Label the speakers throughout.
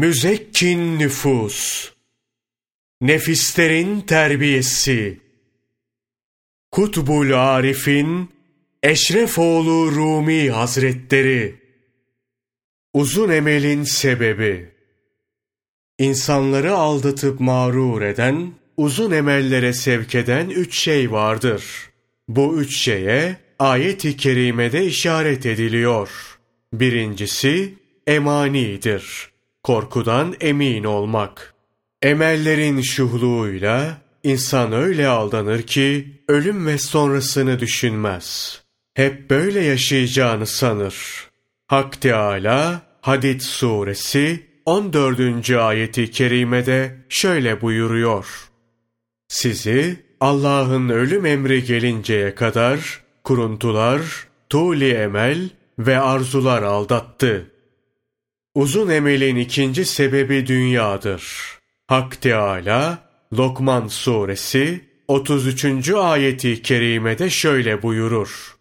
Speaker 1: Müzekkin nüfus, nefislerin terbiyesi, Kutbul Arif'in Eşrefoğlu Rumi Hazretleri, Uzun emelin sebebi, İnsanları aldatıp mağrur eden, uzun emellere sevk eden üç şey vardır. Bu üç şeye ayet-i kerimede işaret ediliyor. Birincisi emanidir. Korkudan emin olmak. Emellerin şuhluğuyla insan öyle aldanır ki ölüm ve sonrasını düşünmez. Hep böyle yaşayacağını sanır. Hak Teâlâ Hadid suresi 14. ayeti kerimede şöyle buyuruyor. Sizi Allah'ın ölüm emri gelinceye kadar kuruntular, tuli emel ve arzular aldattı. Uzun emelin ikinci sebebi dünyadır. Hak Teâlâ, Lokman suresi 33. ayeti kerimede şöyle buyurur.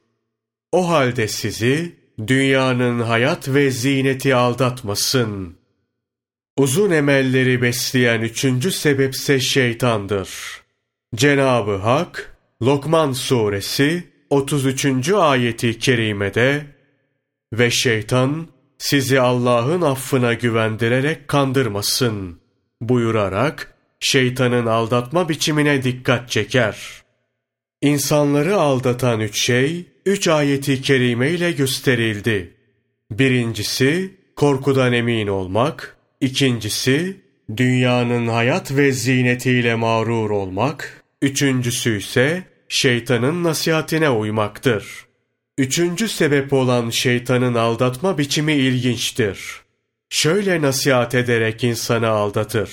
Speaker 1: O halde sizi dünyanın hayat ve zineti aldatmasın. Uzun emelleri besleyen üçüncü sebepse şeytandır. Cenabı Hak, Lokman suresi 33. ayeti kerimede ve şeytan sizi Allah'ın affına güvendirerek kandırmasın buyurarak şeytanın aldatma biçimine dikkat çeker. İnsanları aldatan üç şey, üç ayeti kerime ile gösterildi. Birincisi, korkudan emin olmak. ikincisi dünyanın hayat ve zinetiyle mağrur olmak. Üçüncüsü ise, şeytanın nasihatine uymaktır. Üçüncü sebep olan şeytanın aldatma biçimi ilginçtir. Şöyle nasihat ederek insanı aldatır.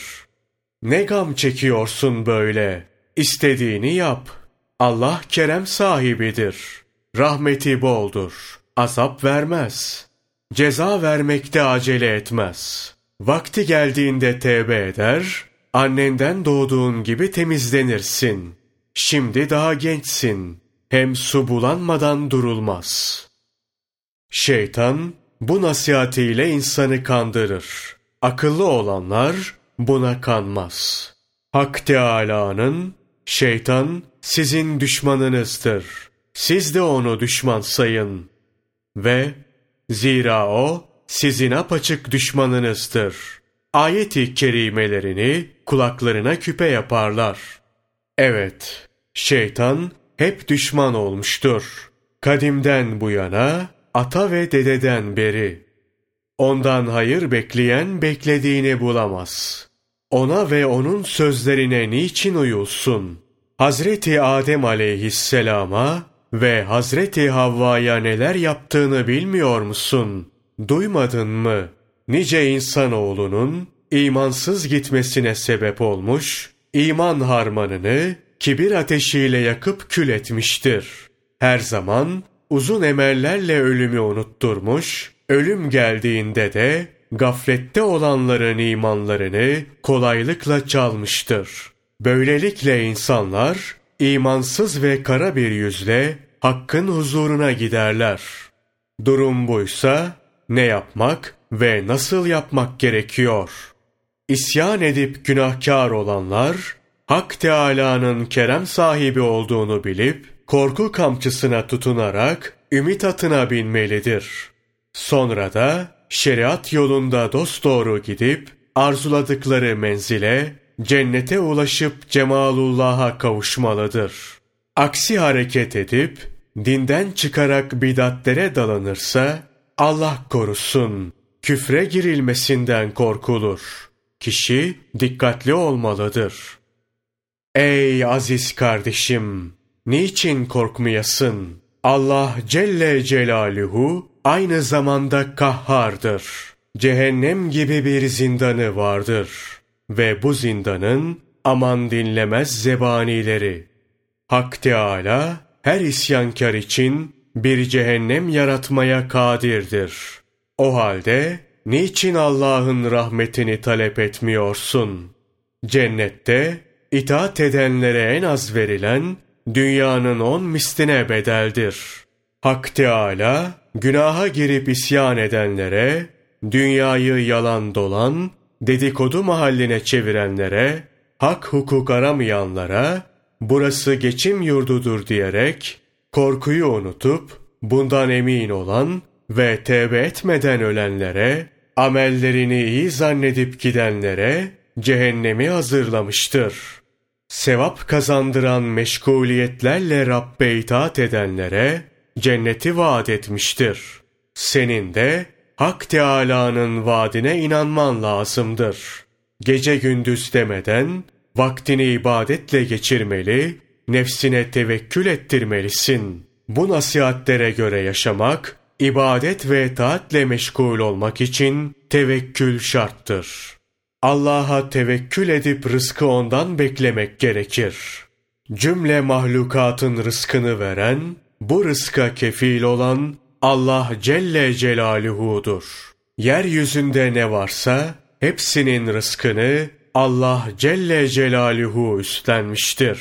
Speaker 1: Ne gam çekiyorsun böyle? İstediğini yap. Allah kerem sahibidir. Rahmeti boldur. Azap vermez. Ceza vermekte acele etmez. Vakti geldiğinde tevbe eder, annenden doğduğun gibi temizlenirsin. Şimdi daha gençsin. Hem su bulanmadan durulmaz. Şeytan bu nasihatiyle insanı kandırır. Akıllı olanlar buna kanmaz. Hak Teâlâ'nın şeytan sizin düşmanınızdır. Siz de onu düşman sayın. Ve zira o sizin apaçık düşmanınızdır. Ayet-i kerimelerini kulaklarına küpe yaparlar. Evet, şeytan hep düşman olmuştur. Kadimden bu yana, ata ve dededen beri. Ondan hayır bekleyen beklediğini bulamaz. Ona ve onun sözlerine niçin uyulsun? Hazreti Adem aleyhisselama ve Hazreti Havva'ya neler yaptığını bilmiyor musun? Duymadın mı? Nice insanoğlunun imansız gitmesine sebep olmuş, iman harmanını kibir ateşiyle yakıp kül etmiştir. Her zaman uzun emellerle ölümü unutturmuş, ölüm geldiğinde de gaflette olanların imanlarını kolaylıkla çalmıştır. Böylelikle insanlar imansız ve kara bir yüzle hakkın huzuruna giderler. Durum buysa ne yapmak ve nasıl yapmak gerekiyor? İsyan edip günahkar olanlar, Hak Teâlâ'nın kerem sahibi olduğunu bilip, korku kamçısına tutunarak ümit atına binmelidir. Sonra da şeriat yolunda dosdoğru gidip arzuladıkları menzile cennete ulaşıp cemalullah'a kavuşmalıdır. Aksi hareket edip dinden çıkarak bidatlere dalanırsa Allah korusun küfre girilmesinden korkulur. Kişi dikkatli olmalıdır. Ey aziz kardeşim! Niçin korkmayasın? Allah Celle Celaluhu aynı zamanda kahhardır. Cehennem gibi bir zindanı vardır. Ve bu zindanın aman dinlemez zebanileri. Hak Teâlâ her isyankar için bir cehennem yaratmaya kadirdir. O halde niçin Allah'ın rahmetini talep etmiyorsun? Cennette itaat edenlere en az verilen dünyanın on misline bedeldir. Hak Teâlâ, günaha girip isyan edenlere, dünyayı yalan dolan, dedikodu mahalline çevirenlere, hak hukuk aramayanlara, burası geçim yurdudur diyerek, korkuyu unutup, bundan emin olan ve tevbe etmeden ölenlere, amellerini iyi zannedip gidenlere, cehennemi hazırlamıştır. Sevap kazandıran meşguliyetlerle Rabbe itaat edenlere, cenneti vaat etmiştir. Senin de Hak Teâlâ'nın vaadine inanman lazımdır. Gece gündüz demeden, vaktini ibadetle geçirmeli, nefsine tevekkül ettirmelisin. Bu nasihatlere göre yaşamak, ibadet ve taatle meşgul olmak için tevekkül şarttır. Allah'a tevekkül edip rızkı ondan beklemek gerekir. Cümle mahlukatın rızkını veren, bu rızka kefil olan Allah Celle Celaluhu'dur. Yeryüzünde ne varsa hepsinin rızkını Allah Celle Celaluhu üstlenmiştir.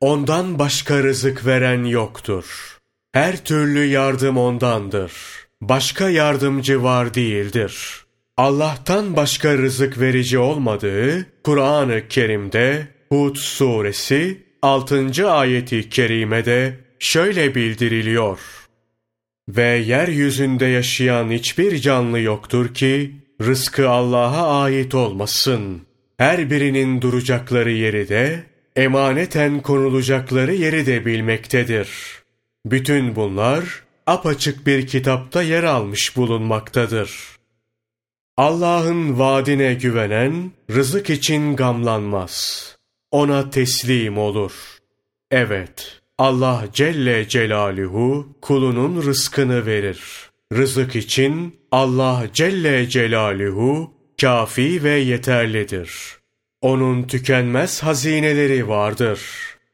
Speaker 1: Ondan başka rızık veren yoktur. Her türlü yardım ondandır. Başka yardımcı var değildir. Allah'tan başka rızık verici olmadığı Kur'an-ı Kerim'de Hud suresi 6. ayeti kerimede şöyle bildiriliyor. Ve yeryüzünde yaşayan hiçbir canlı yoktur ki rızkı Allah'a ait olmasın. Her birinin duracakları yeri de emaneten konulacakları yeri de bilmektedir. Bütün bunlar apaçık bir kitapta yer almış bulunmaktadır. Allah'ın vaadine güvenen rızık için gamlanmaz. Ona teslim olur. Evet, Allah Celle Celaluhu kulunun rızkını verir. Rızık için Allah Celle Celaluhu kafi ve yeterlidir. Onun tükenmez hazineleri vardır.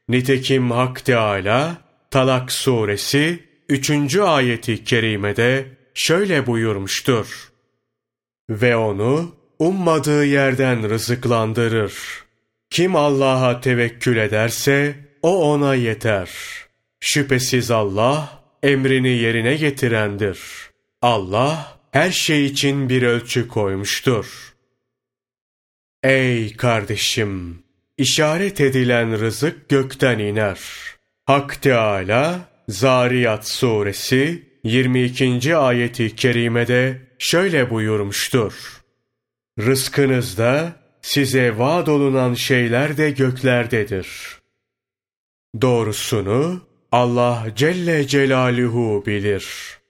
Speaker 1: Nitekim Hak Teâlâ, Talak suresi 3. ayeti kerimede şöyle buyurmuştur. Ve onu ummadığı yerden rızıklandırır. Kim Allah'a tevekkül ederse o ona yeter. Şüphesiz Allah emrini yerine getirendir. Allah her şey için bir ölçü koymuştur. Ey kardeşim! işaret edilen rızık gökten iner. Hak Teâlâ, Zariyat suresi 22. ayeti kerimede şöyle buyurmuştur. Rızkınızda size vaad olunan şeyler de göklerdedir. Doğrusunu Allah Celle Celaluhu bilir.''